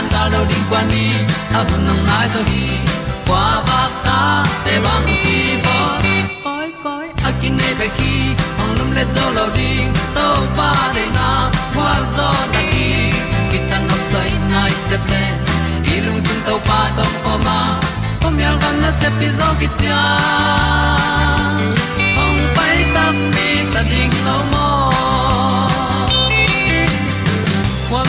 tan ga lo ding kwan ni a bu nang mai zo ba ta để băng đi bo koi koi a kin nei pe ki lum ding to pa để na, qua zo ta đi. Ki tan nok sai nai se ple ilung sun to pa tom ko ma. Pom yal gam na se pi zo ki tia hong ta mi ta ding lâu mơ kwam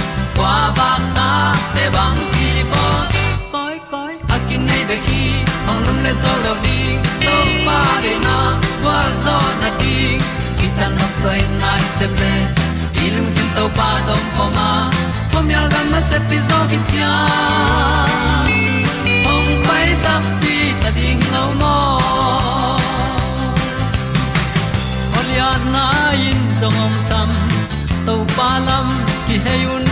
kwa ba ta te bang ki bo koi koi a kin nei be ki ong lum le zo lo ni to pa de na kwa zo na ti ki ta na sai nai se ple ilung sin to pa dom ko ma. Pom yal gam na se pi zo ki tia hom pai ta pi ta ding lo mo olia na in zong om sam to pa lam ki hay un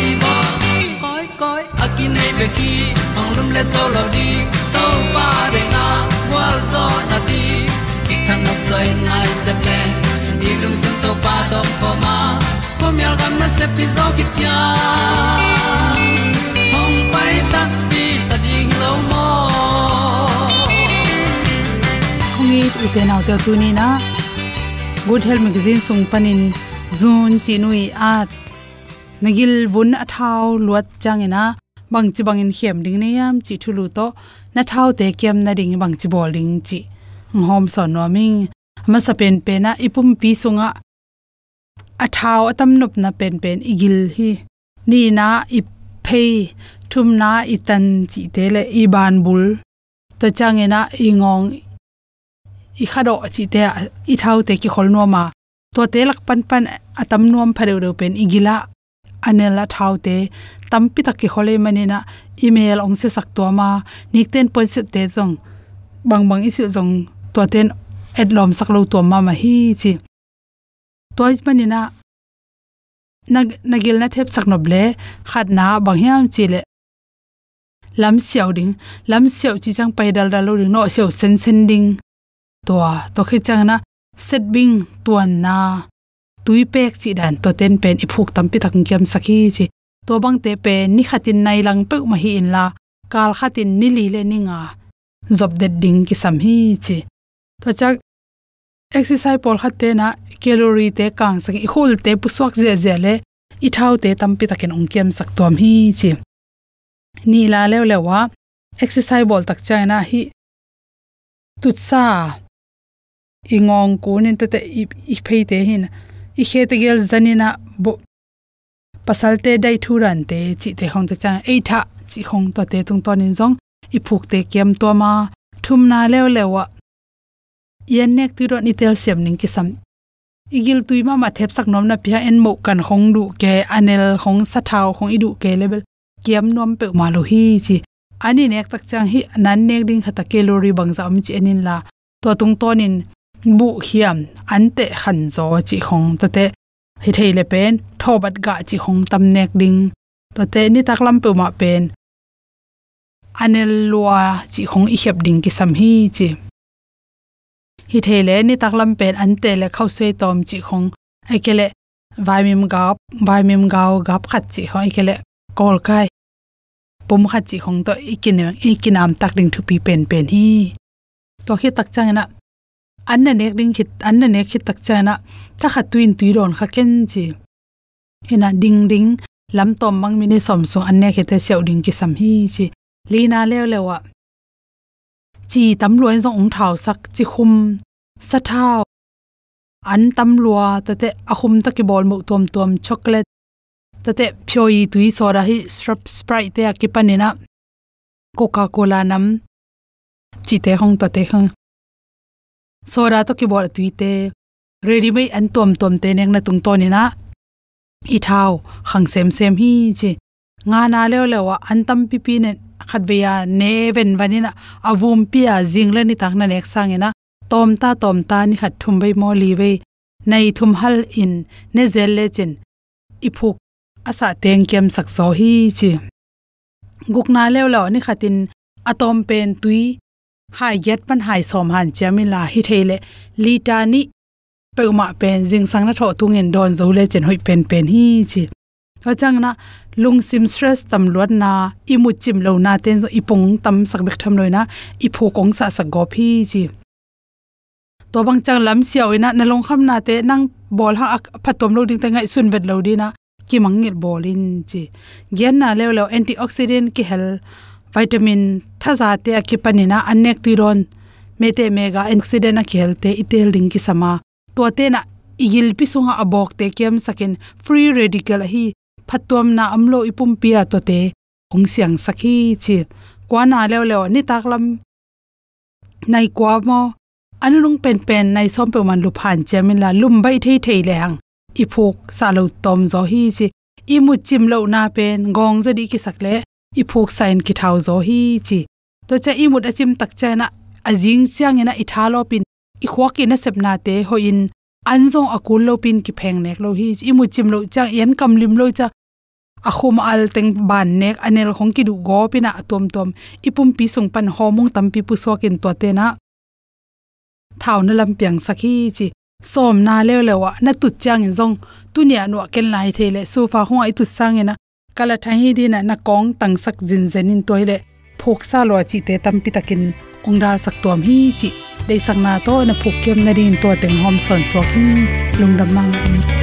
nei pe ki ong lum le to lo di to pa de na wa zo na ti ki kan nok sai nai se ple ni lung sun to pa do po ma. Po mi al gam na se pi zo ki tia hong pai ta pi ta ding lo mo kong i tu te na to tu ni na good health magazine sung panin zun chinui at nagil bun athau luat changena bang chi bangin khem ding ne yam chi thulu to, na thau te kem na ding bang chi bol ding chi. Hom son no ming ma sa pen pe na ipum pi sunga. Athau atam nup na pen pen igil hi. Ni na ip phei, thum na itan chi te le i ban bul. To changena ingong i khado chi te i thau te ki khol no ma to te lak pan pan atam nuam phare ro pen igila anela thau te tampi tak ki khole manina email ong se sak to ma nik ten point se te jong bang bang isil jong to ten adlom sak lo to ma ma hi chi. Toy manina nag, nagil na thep sak no ble khat na bang hiam chi le lam siaw ding, lam siaw chi chang pai dal dal lo ding, no siaw sen sen ding. To to khi chang na, set bing tuan na tui pek chi dan to ten pen i phuk tam pi tak kyam sakhi chi. To bang te pe ni khatin nai lang pe ma hi in la, kal khatin nili le ninga job de ding ki sam hi chi. To chak, exercise pol khatte na calorie te kang sak i khul te puswak je je le, i thau te tampi takin ongkem sak tom hi chi. Ni la le le wa, exercise bol tak china hi, tut sa. Ingong kunin te te i phei te hin i khe te gel zanina bo pasalte dai thuran te chi te hong cha chang ei tha chi hong to te tung ton in jong i phuk te kem to ma thum na lew lewa. Yen nek tu ro ni tel sem ning ki sam igil tuima ma thep sak nom na pia en mo kan hong du ke anel, hong sa thau hong du ke level. Kiam nom pe ma lo hi chi. Ani nek tak chang hi nan nek ding khata calorie bang za am chi enin la. To tung tonin bu khiam ante khan zo chi khong, ta te hi thei le pen, thobat ga chi khong tam nek ding. To te ni tak lam pe ma pen. Anel lua chi khong i hep ding ki sam hi chi. Hi thele ni tak lam pen, ante le khau se tom chi khong. Ai kele vai mim gap, vai mim gao gap khat chi hoi kele kol kai. Pum khat chi khong to ikin ikinam tak ding thu pi pen pen hi. To khi tak chang na an na nek ding khit an na nek khit tak chang na ta kha tuin tui ron kha ken chi. Hena ding ding lam tom mang mini som sung an ne khete seu ding ki sam hi chi. Lina lew lewa chi tam luan zong ong thau sak chi khum sa thau, an tam lua ta te ahum ta ki bol mu tom tom chocolate. Ta te phoi tui soda hi strap sprite te ki coca cola nam. Chi te hong ta te hong soda to ki bol tuite ready mai an tom tom te nek na tung to ni na i thao khang sem sem hi che. Nga na le le wa an tam pi pi ne khat beya ne ven vanina avum pia jingla ni takna nek sangena tom ta tom ta ni khat thum bai mo li ve. Nei thum hal in. Ne zel le chen. Iphuk asa teng kem sak so hi chi gukna le lo ni khatin atom pen tui hai yet pan hai som han chamila hi thele lita ni peuma pen jing sang na tho tungen don zo le chen hoi pen pen hi chi. To chang na lung sim stress tam luat na, imu chim lo na ten zo ipong tam sak bek tham loina phu kong sa sa go phi chi. To bang chang lam siaw ina, na long kham na te nang bol ha phatom lo ding ta ngai sun vet lo di na. Ki mangil bolin chi. Gen na lew lo antioxidant ki hel vitamin thaza te ki panina anek tiron mete mega accident a khelte itel ding ki sama. To te na igil pi sunga abok te kem sakin free radical hi phatom na amlo ipum pia to te ong siang sakhi chi kwana lew lew ni taklam. Nai kwa mo. Anung pen pen nai som pe man lu phan chemin la lum bai thei thei le hang i sa lo tom zo hi chi. Imu chim lo na pen gong za ki sakle i phuk sain ki thau zo hi chi. To cha i mut achim tak cha na ajing chiang ina i thalo pin. I khwak ina sepna te ho in anzong akul lo pin ki pheng nek lo hi chi. I mu chim lo cha yen kam lim lo cha. Akhum al teng ban nek, anel khong ki du go pina atom tom ipum pi sung pan homung tampi pu sokin to te na. Thau na lam piang sakhi chi. Som na le lewa na tu chang in zong. Tu nia no kel nai thele su fa ho ai tu sang ena kala thai di na na kong tang sak jin zen in toile phok sa lo chi te tam tampi takin ongda sak tom hi chi dei sang na to na phok kem na rin to teng hom son so kin lungdam mang ani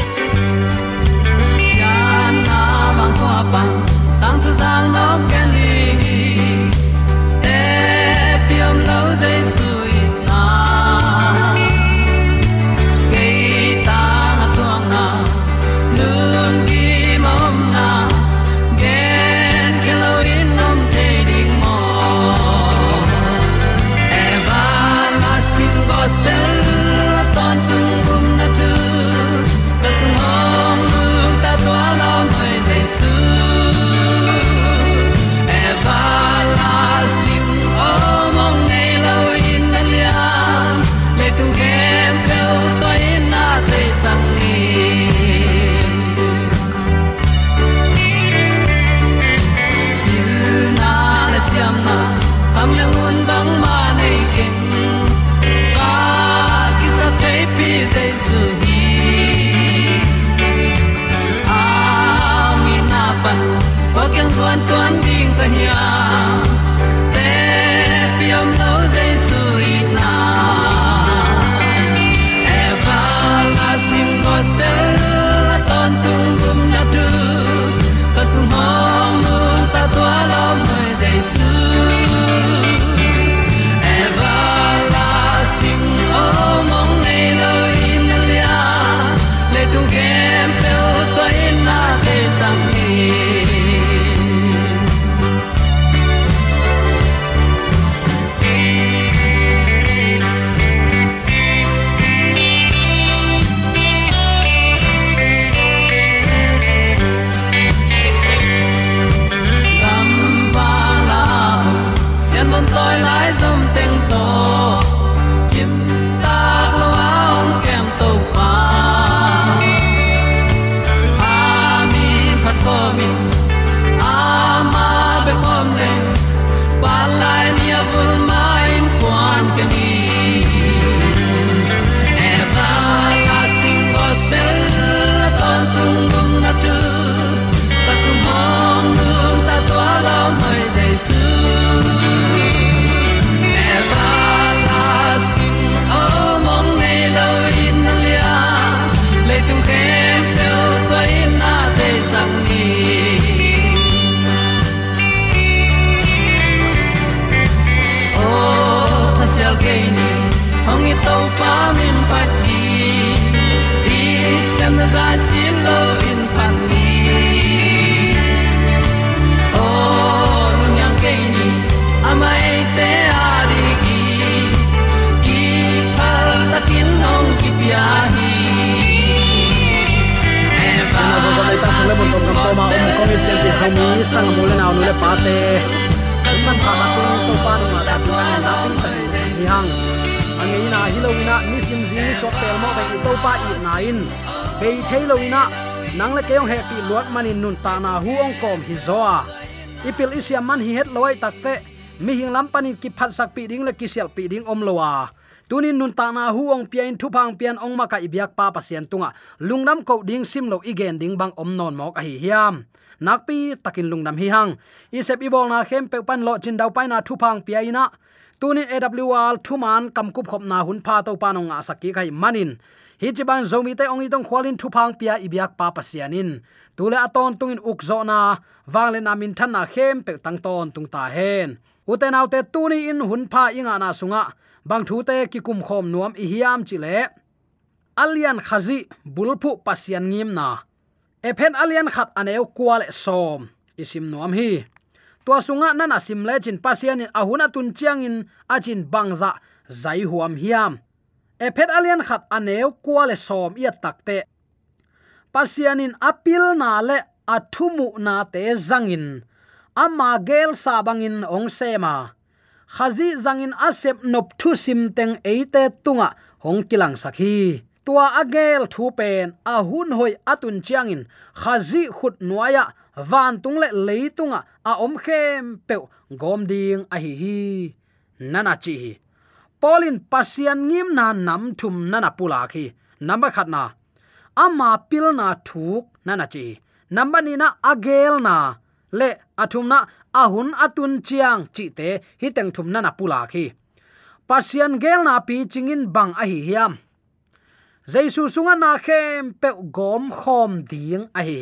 zini so pel mo bai to pa i na in thailo ina, nang le keong happy luat manin nun ta na hu ong kom hi zoa ipil isia man hi het loi takte mi hing lam panin ki phat sak pi ding le ki sel pi ding om lowa tunin nun ta na hu ong pian thu phang pian ong ma ka ibyak pa pasien tunga. Lungnam ko ding sim lo igen ding bang om non mok a hi hiam. Nakpi takin lungnam hi hang. Isep ibol na khem pe pan lo chin dau pai na thu phang pi ina tuni awl thuman kamkup khop na hun pha to panong asaki sakki kai manin. Hi chiban zomi te ongi tong khwalin thu phang pia ibyak pa pasianin. Tule aton tungin ukzo na wangle na min than na khem pe tang ton tung ta hen. Uten autte tuni in hun pha inga na sunga, bang thu te ki kum khom nuam i hiam chile alian khazi bulphu pasian ngim na. Ephen alian khat aneu kwal e som, isim nuam hi tua sunga nana simle chin pasian in ahuna tun chiang in achin bangza, zai huam hiam. Ephet alian khat aneu kwale som ia takte. Pasianin apil na le athumu na te zangin ama gel sabangin ong sema. Khazi zangin asep nop thu sim teng eite tunga, hong kilang sakhi. Tua agel thu pen ahun hoi atun chiangin khazi khut nuaya van tung le leitunga a à. om à, khem pe gom ding a à, hi hi nana chi hi polin pasian ngim na nam thum nana pula khi number khat na ama pil na thuk nana chi number ni na agel na le athum na ahun atun chiang. Chi te hi teng thum nana pula khi pasian gel na pi chingin bang a hi hiam jaisu sunga na khem pe gom khom ding a hi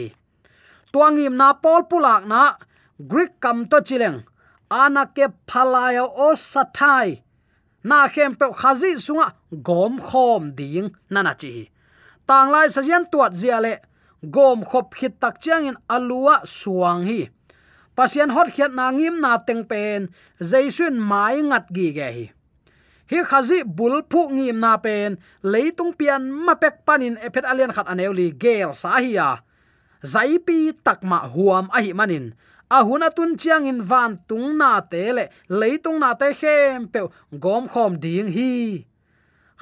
tuangim na pol pulak na greek kam to chileng. Ana ke phalaya o sathai. Na khem pe khazi sunga gom khom ding nana chi. Tang lai sajian tuat zia le, gom khop khit tak chiang in alua suang hi. Pasian hot khiat na ngim na teng pen, jaisun mai ngat gi ge hi. Hi khazi bul phu ngim na pen, leitung pian ma pek panin ephet alian khat aneuli gel sa hi ya zaipi takma huam ahi manin. Ahuna tun chiang in van tung na te le leitung na te khem pe gom khom ding hi.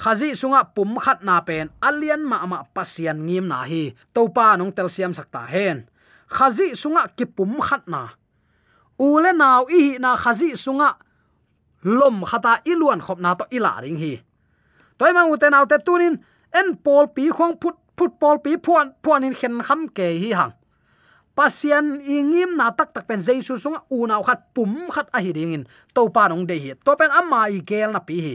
Khazi sunga pum khat na pen alian ma ma pasian ngim na hi. Topa nong tel siam sakta hen. Khazi sunga ki pum khat na. Ule naw i na khazi sunga lom khata iluan khop na to ila ring hi. Toy ma uten autte tunin, en pol pi khong phut football pi phuan phuan in khen kham ke hi hang. Pasian ingim na tak tak pen jaisu sunga, u naw khat pum khat a hi ding in. To pa nong de hi. To pen amma i gel na pi hi.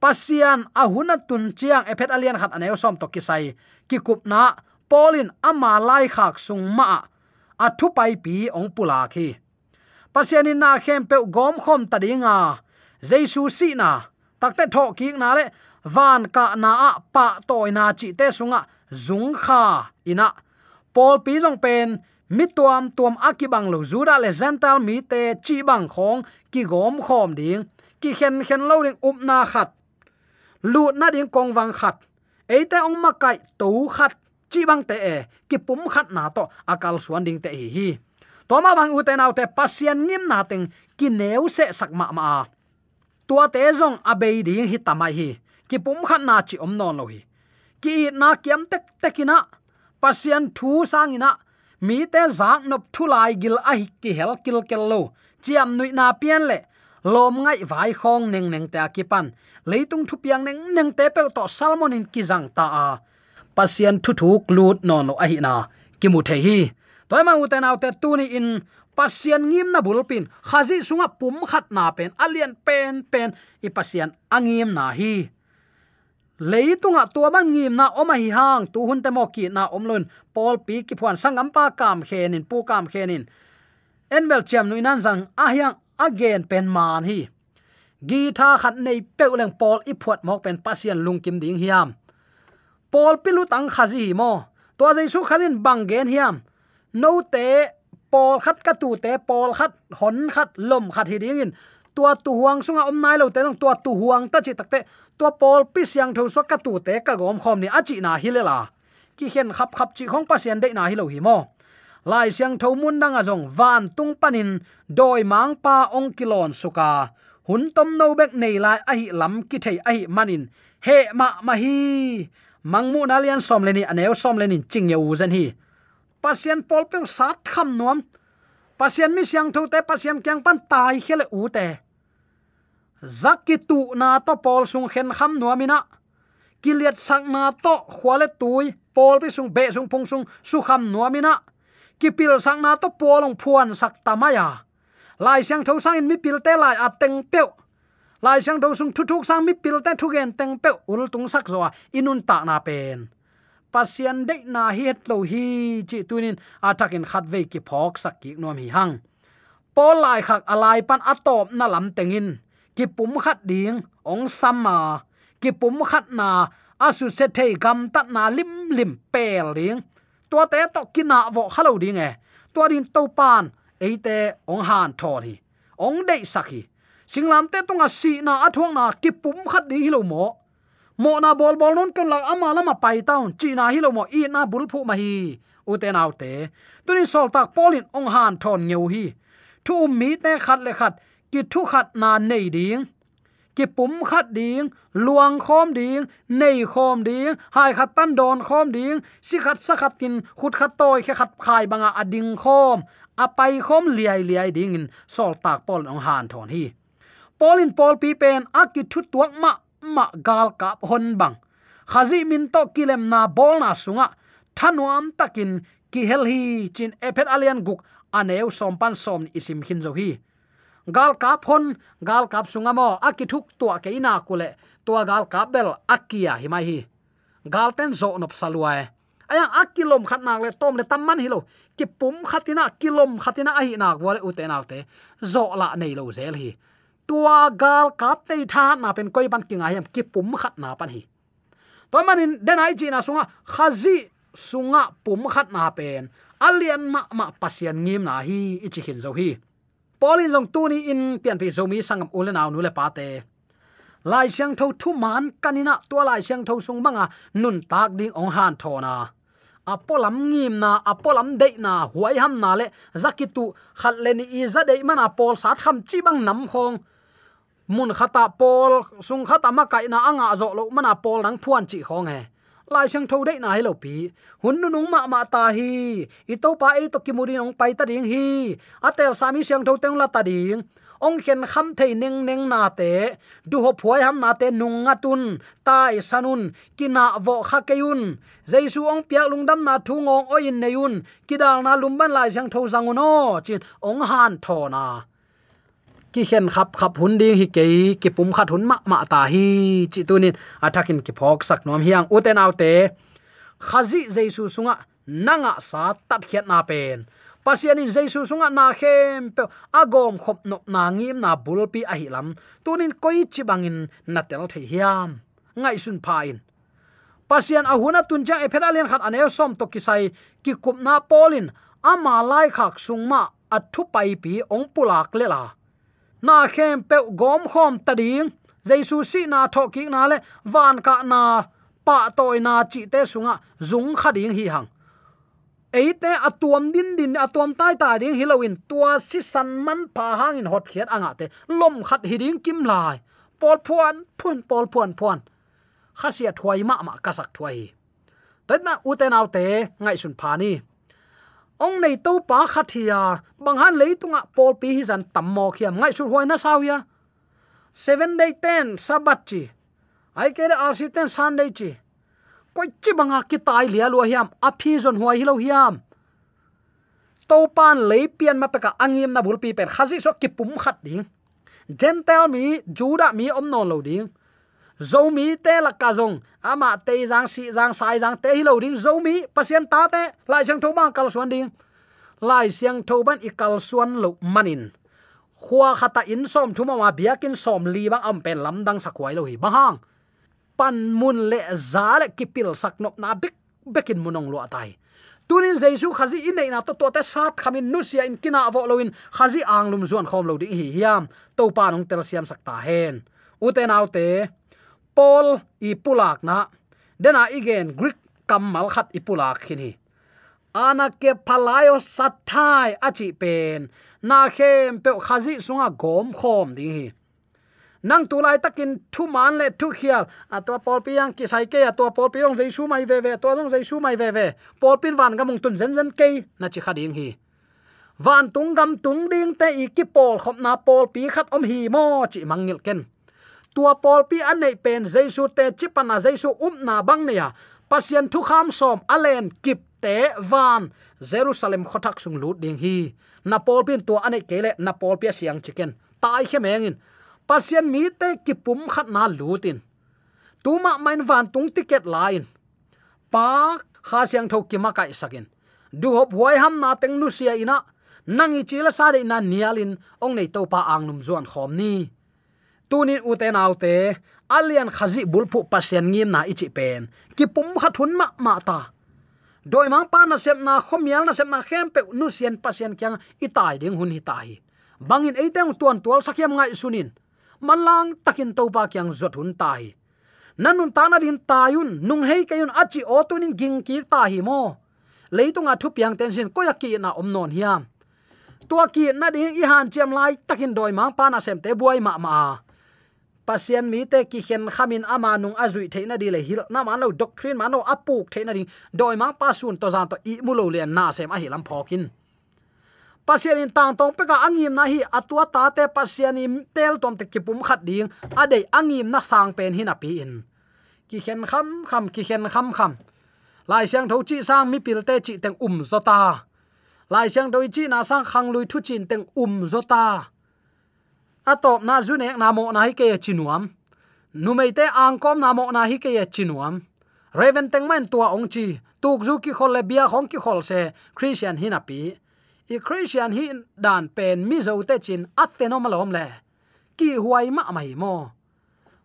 Pasian ahuna tun chiang ephet alian khat aneo som to kisai. Ki kup na polin amma lai khak sung ma a. Thu pai pi ong pula khi. Pasian in na khem pe gom khom ta dinga jesu si na. Takte tho ki na le. Van ka na a, pa toy na chi te sunga zung kha ina. Pol pi jong pen mi tuam tuam akibang lo zura le zental mi te chi bang khong ki gom khom ding ki khen khen lo ding up na khat lu na ding kong wang khat eite ong ma kai to khat chi bang te e ki pum khat na to akal suan ding te hi. Hi toma bang u te nau te pasian ngim na teng ki neu se sak ma ma tua te zong abei ding hi tamai hi ki pum khat na chi om non lo hi ki na kiam tek tekina pasian thu sangina, mi te zak nop thulai gil a hi ki hel kil kel lo, chiam nui na pian le, lom ngai vai khong neng neng ta ki pan leitung thu piang neng neng te pe to salmon in ki jang ta a. Pasian thu thu klut non lo a hi na, ki mu the hi. Toy ma uten autte tu ni in pasian ngim na bulpin khazi sunga pum khat na pen alian pen pen, i pasian angim na hi leitunga tua ban ngim na oma hi hang, tu hun te mo ki na omlon pol pi ki phuan sangam pa kam khenin pu kam khenin enbel cham nu inan sang a hiang again pen man hi. Gi tha khat nei peuleng pol i phuat mok pen pasian lungkim ding hiam. Pol pilu tang khazi hi mo. To jaisu khalin bang gen hiam. No te pol khat ka tu te pol khat, hon khat, lom khat hi ding in tua tu huang sunga om nai lo te nong tua tu huang ta chi takte tua pol pi siang tho so ka tu te ka gom khom ni achi na hilela. Ki hen khap khap chi khong pasian de na hilo hi mo. Lai siang tho mun dang azong van tung panin, doi mang pa ong kilon suka. Hun tom no bek nei lai a hi lam ki thei a hi manin. He ma ma hi. Mangmu nalian som leni aneu som leni ching ye u zen hi. Pasien pol pe sat kham nuam pasien mi siang tho te, pasien kyang pan tai khele u te. Zakki tu na to pol sung khen kham nuamina kiliat sak na to khwale tui pol pe sung be sung phung sung su kham nuamina kipil sak na to polong phuan sak tamaya lai siang tho sang in mi pil te lai ateng peu lai siang do sung thu thuk sang mi pil te thu gen teng peu ul tung sak zo inun ta na pen pasian de na hi het lo hi chi tunin atakin khat ve ki phok sak ki nom hi hang. Pol lai khak alai pan atop na lam tengin. Ki pum khat ding, ong sama ki pum khat na, asu se thei gam tat na lim lim pel ding tua te to kina vo khalo ding e. Tua din to pan eite ong han thor hi ong dei sakhi singlam te tonga si na athong na ki pum khat ding hi lo mo. Mo na bol bol non kan la ama lama pai taun chi na hilo mo i na bul phu ma hi u te nau te tunin sol tak polin ong han thon ngeu hi thu mi te khat le khat ki thu khat na nei ding ki pum khat ding luang khom ding nei khom ding hai khat pan don khom ding si khat sa khat kin khut khat toy khe khat khai banga ading khom apai khom liai liai ding in sol tak pol ong han thon hi polin pol pi pen akit thu tuak ma ma gal kap hon bang. Khazi min to kilem na bol na sunga. Thanuam takin ki hel hi chin epet alian guk aneu sompan som isim khin zo hi. Gal kap hon, gal kap sunga mo akithuk to ke ina kule. To gal kap bel akia hi mai hi. Gal ten zo nop saluae. Aya, akilom khatnak le, tom le tamman hilo ki pum khatina, kilom khatina ahi nak wale uten autte zo la nei lo zel hi tua gal kap te tha na pen koi ban kinga hem ki pum khat na pan hi. Toy manin denai chi na sunga, khazi sunga pum khat na pen. Alian ma ma pasian ngim na hi, ichi hin zo hi. Polin jong tu ni in pian pi zomi sangam ulen aw nu le pa te. Lai siang tho thu man kanina, tua lai siang tho sung manga, nun tak ding ong han thona apolam ngim na, apolam de na, huai ham na le zakitu khat le ni i za de man apol sat kham chi bang nam khong mun khata pol sung khata ma kai na anga zo lo mana pol nang phuan chi khong he. Lai sang tho dei na hi lo pi. Hun nu nung ma ma ta hi. I to pa e to ki muri nong pai ta ding hi. Atel sami siang tho teng la ta ding. Ong khen kham thei neng neng na te. Du ho phuai ham na te nung nga tun. Tai sanun kina vo kha keun jaisu ong piak lungdam na thu ngong oin neun kidal na lumban lai sang tho zanguno chin, ong han tho na ki khen khap khap hun ding hi ke ki pum khat hun ma ma ta hi, chi tunin. Athakin ki phok sak nom hiang. Uten autte khazi jaisu sunga nanga sa tat khiat na pen. Pasianin jaisu sunga na khem pe agom khop nop na ngim na bulpi a hi lam. Tunin koi chi bangin na tel the hiam. Ngai sun phain pasian ahuna tunja e pheralian khat aneu som to kisai ki kup na polin ama lai khak sungma athu pai pi ong pulak lela. la na khem pe gom khom ta ding. Jaisu si na tho ki na le, van ka na, pa toy na chi te sunga, zung khading hi hang. Eite atuam din din, atuam tai ta ding hilowin tua si san man pa hang in hot khiat anga te, lom khat hiding kim lai. Pol phuan phun pol phuan phuan. Khasia thwai ma ma kasak thwai toit na uten autte ngai sun phani ong nei to pa khathia à, bang han leitunga pol pi hi zan tammo khiam ngai sur hoina sawia 7 day 10 sabat chi ai ke ra asi ten sunday chi koi chi banga ki tai lia lo hiam a phi zon huai hi lo hiam to pan lei pian ma peka angim na bul pi per khazi so ki pum khat ding gentle mi, juda mi om no lo ding zomi te la ka zong ama te jang si jang sai jang te hi lo ding zomi pasien ta te lai chang thoma kal suan ding lai siang thoban i kal suan lo manin khua khata in som thuma ma biakin som li bang am pen lam dang sakwai lo hi bahang pan mun le za le kipil sak nop na bik bekin munong lo atai tunin jesu khazi in nei na to to te sat khamin nu sia in kina avo loin khazi anglum zuan khom lo ding hi hiam. To pa nong tel siam sakta hen uten autte paul ipulak na dena igen greek kamal khat ipulak khini ana ke phalayo sathai achi pen. Na khem pe khazi sunga gom khom ding hi nang tu lai takin thu man le thu khial. A to pol piang ki sai ke a to pol piang jai su mai ve ve to jong jai su mai ve ve. Pol pin van ga mung tun zen zen ke, na chi khading hi. Van tung gam tung ding te i ki pol khop na pol pi khat om hi mo chi mangil ken tua pol pi an nei pen, jaisu te chipana, jaisu um na bang ne ya pasien thu kham som, alen kip te van. Jerusalem khothak sung lut ding hi. Na pol pin tua ane kele, na pol pi siang chicken. Tai khe mengin pasien mi te ki pum khat na lutin tuma main van tung ticket line pa kha siang tho ki ma kai sakin du hop huai ham na teng nu sia ina. Nangi chila sa de na nialin ong nei to pa ang num zuan khom ni tunin uten autte alian khazi bulphu pasien ngim na ichi pen. Ki pum khathun ma ma ta. Doi mang pa na sem na khomial na sem na khem pe nu sian pasien kyang itai ding hun hi tai bangin eiteng tuan tual sakyam ngai sunin. Manlang takin to pa kyang zot hun tai. Nanun ta na din tayun, nung hei kayun achi o tunin ging ki ta hi mo. Leitunga thu piang tension ko ya ki na om non hiam tua ki na ding i han chem lai takin doi mang pa na sem te buai ma ma pasien mi te ki khen khamin ama nung azui theina di le hil na man lo doctrine man lo apuk theina ding doi mang pasun to zan to i mulo le na sem a hilam phokin pasien in tang tong pe ka angim na hi atua ta te pasien im tel tom te kipum khat ding. Ade angim na sang pen hin api in. Ki khen kham kham, ki khen kham kham. Lai siang tho chi sang mi pil te chi teng um zota lai siang doi chi na sang khang lui thu chin teng um zota atop na zune na mo na hi ke chinuam. Nu angkom na mo na hi ke chinuam. Raven tengman tua ongchi tuk zu ki khol le bia khong ki khol se christian hin api i christian hin dan pen mi zo te chin ateno malom le. Ki huai ma mai mo.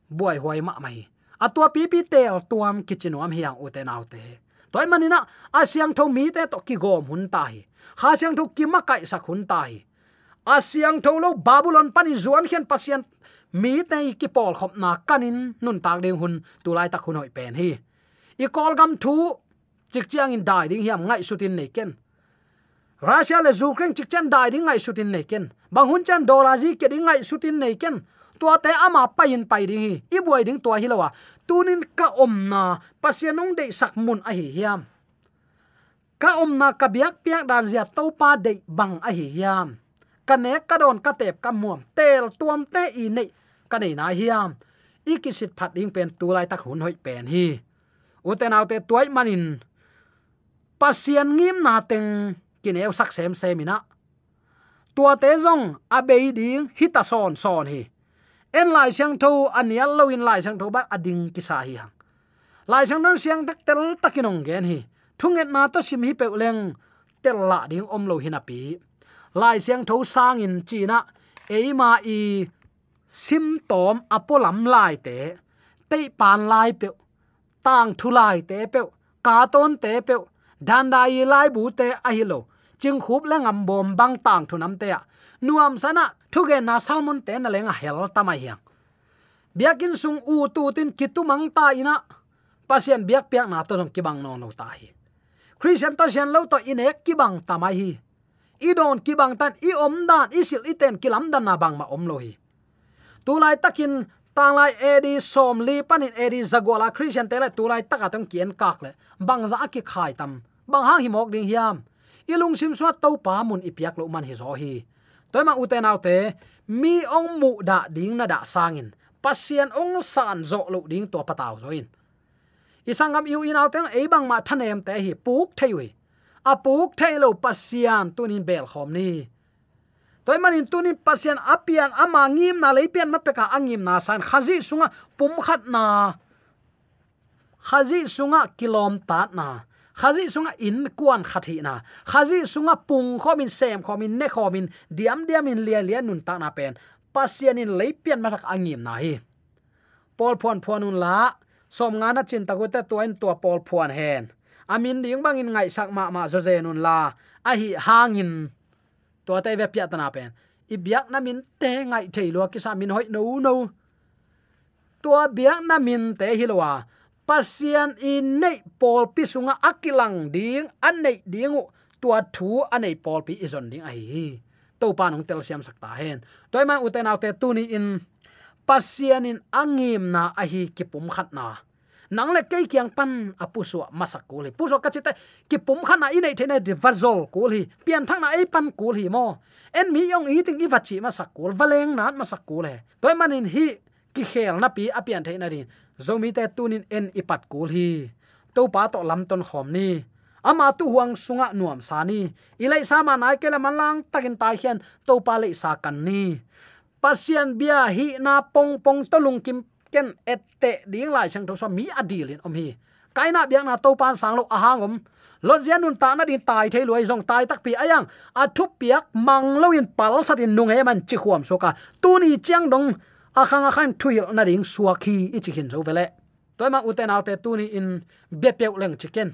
Buai huai ma mai. Atua pi pi tel tuam kichinuam hiang uten autte toy manina asyang tho mi te to ki gom hun tai. Ha syang tho ki ma kai sak hun tai asiang tholo babylon pani zuan khian pasien. Mi te ki pol khop na kanin nun tak ding hun tulai tak hun hoi pen hi. I kol gam thu, chik chiang in dai ding hiam ngai sutin nei ken. Russia le ukraine chik chan dai ding ngai sutin nei ken. Bang hun chan dollar ji ke ding ngai sutin nei ken. Tua te ama payin pai ding hi. I buai ding tua hi lawa tunin ka om na pasianong de sak mun a hi hiam. Ka om na ka biak piak dan zia topa de bang a hi hiam ka ne ka don ka tep ka muam tel tuam te i nei ka nei na hiam. Ikisit phat ding pen tu lai tak hun hoi pen hi. Uten autte tuai manin pasian ngim na teng kineu sak sem semina tua te zong abei ding hita son son hi. En lai siang tho anial lo in lai siang tho ba ading ki sa hi hang lai siang non siang tak tel takinong gen hi. Thunget na to sim hi pe leng tel la ding om lo hinapi lai siang tho sang in china eima i sim tom apolam lai te te pan lai pe tang thu lai te pe ka ton te pe dan dai lai bu te a hi lo, ching khup le ngam bom bang tang thu nam te nuam sana thu ge na salmon te na lenga hel tama hiang. Biakin sung u tu tin kitu mang ta ina pasien biak piak na to jong kibang no no ta hi. Christian to sian lo to inek kibang tamai hi idon kibang tan i om dan isil iten kilam dan na bang ma om lohi tu lai takin tang lai edi som li panin edi zagola christian tele tu lai taka tong kien kak le bang za ki khai tam bang hang hi mok ding hiam. Ilung sim suat to pa mun ipiak lo man hi zo hi toy ma uten autte mi ong mu da ding na da sangin pasien ong san zo lo ding to pataw zoin isangam yu in autte e bang ma thanem te hi puk thei apuk thailo pasian tunin bel khom ni. Toy manin tunin pasian apian ama ngim na leipian ma peka angim na san. Khazi sunga pum khat na. Khazi sunga kilom ta na. Khazi sunga in kuan khathi na. Khazi sunga pung khomin sem khomin ne khomin diam diam in lia lia nun ta na pen. Pasian in leipian ma angim na hi. Pol phon phonun la, som ngana chin ko ta en to pol phon hen amin ding bang in ngai sak ma ma zo zenun la. A hi hangin to te ve pya tana pen. I biak na min te ngai thei lo ki sa min hoi no no to biak na min te hi lowa pasian in nei pol pi sunga akilang ding an nei dingu tua thu anei pol pi izon ding ai hi. To pa nong tel siam sakta hen. Toy ma uten autte tuni in. Pasian in angim na a hi kipum khat na nang le ke kyang pan à, apusu masak ko le puso ka chite ki pum khan na inei thene de vazol ko hi pian thang à, na ei pan ko hi mo en mi yong i ting i vachi masak ko valeng nan masak ko le toy manin hi ki khel na pi apian à, the na zomi te tunin en ipat kul hi to pa to lam ton khom ni. Ama tu huang sunga nuam sani ilai sama nai kele malang takin tai hian to pa le sa kan ni. Pasian bia hi na pong pong tolung kim ken et te ding lai sang tho so mi adilin om hi. Kaina biang na to pan sang lo ahangom lon zian nun ta na din tai thei luai zong tai tak pi ayang. A thu piak mang lo in pal sat in nung he man chi khuam so ka. Tu ni chiang dong. A khang a khan thuil na ding suaki i chi hin zo vele. Toy ma uten autte tu ni in be pe leng chicken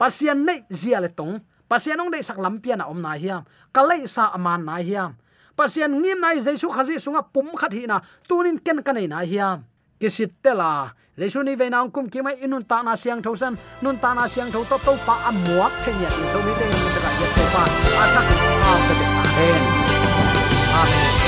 pasian nei zia le tong. Pasian ong dei sak lam lampian om na hiam. Kalai sa aman na hiam. Pasian ngim nai jaisu khazi sunga pum khat hi na. Tunin ken kanai na hiam kisit tela jesu ni ve naung kum kimai inun ta na siang thosan nun ta na siang tho to to pa amuak thenya in so mi te ni ta ya to pa a chak a se ta hen amen.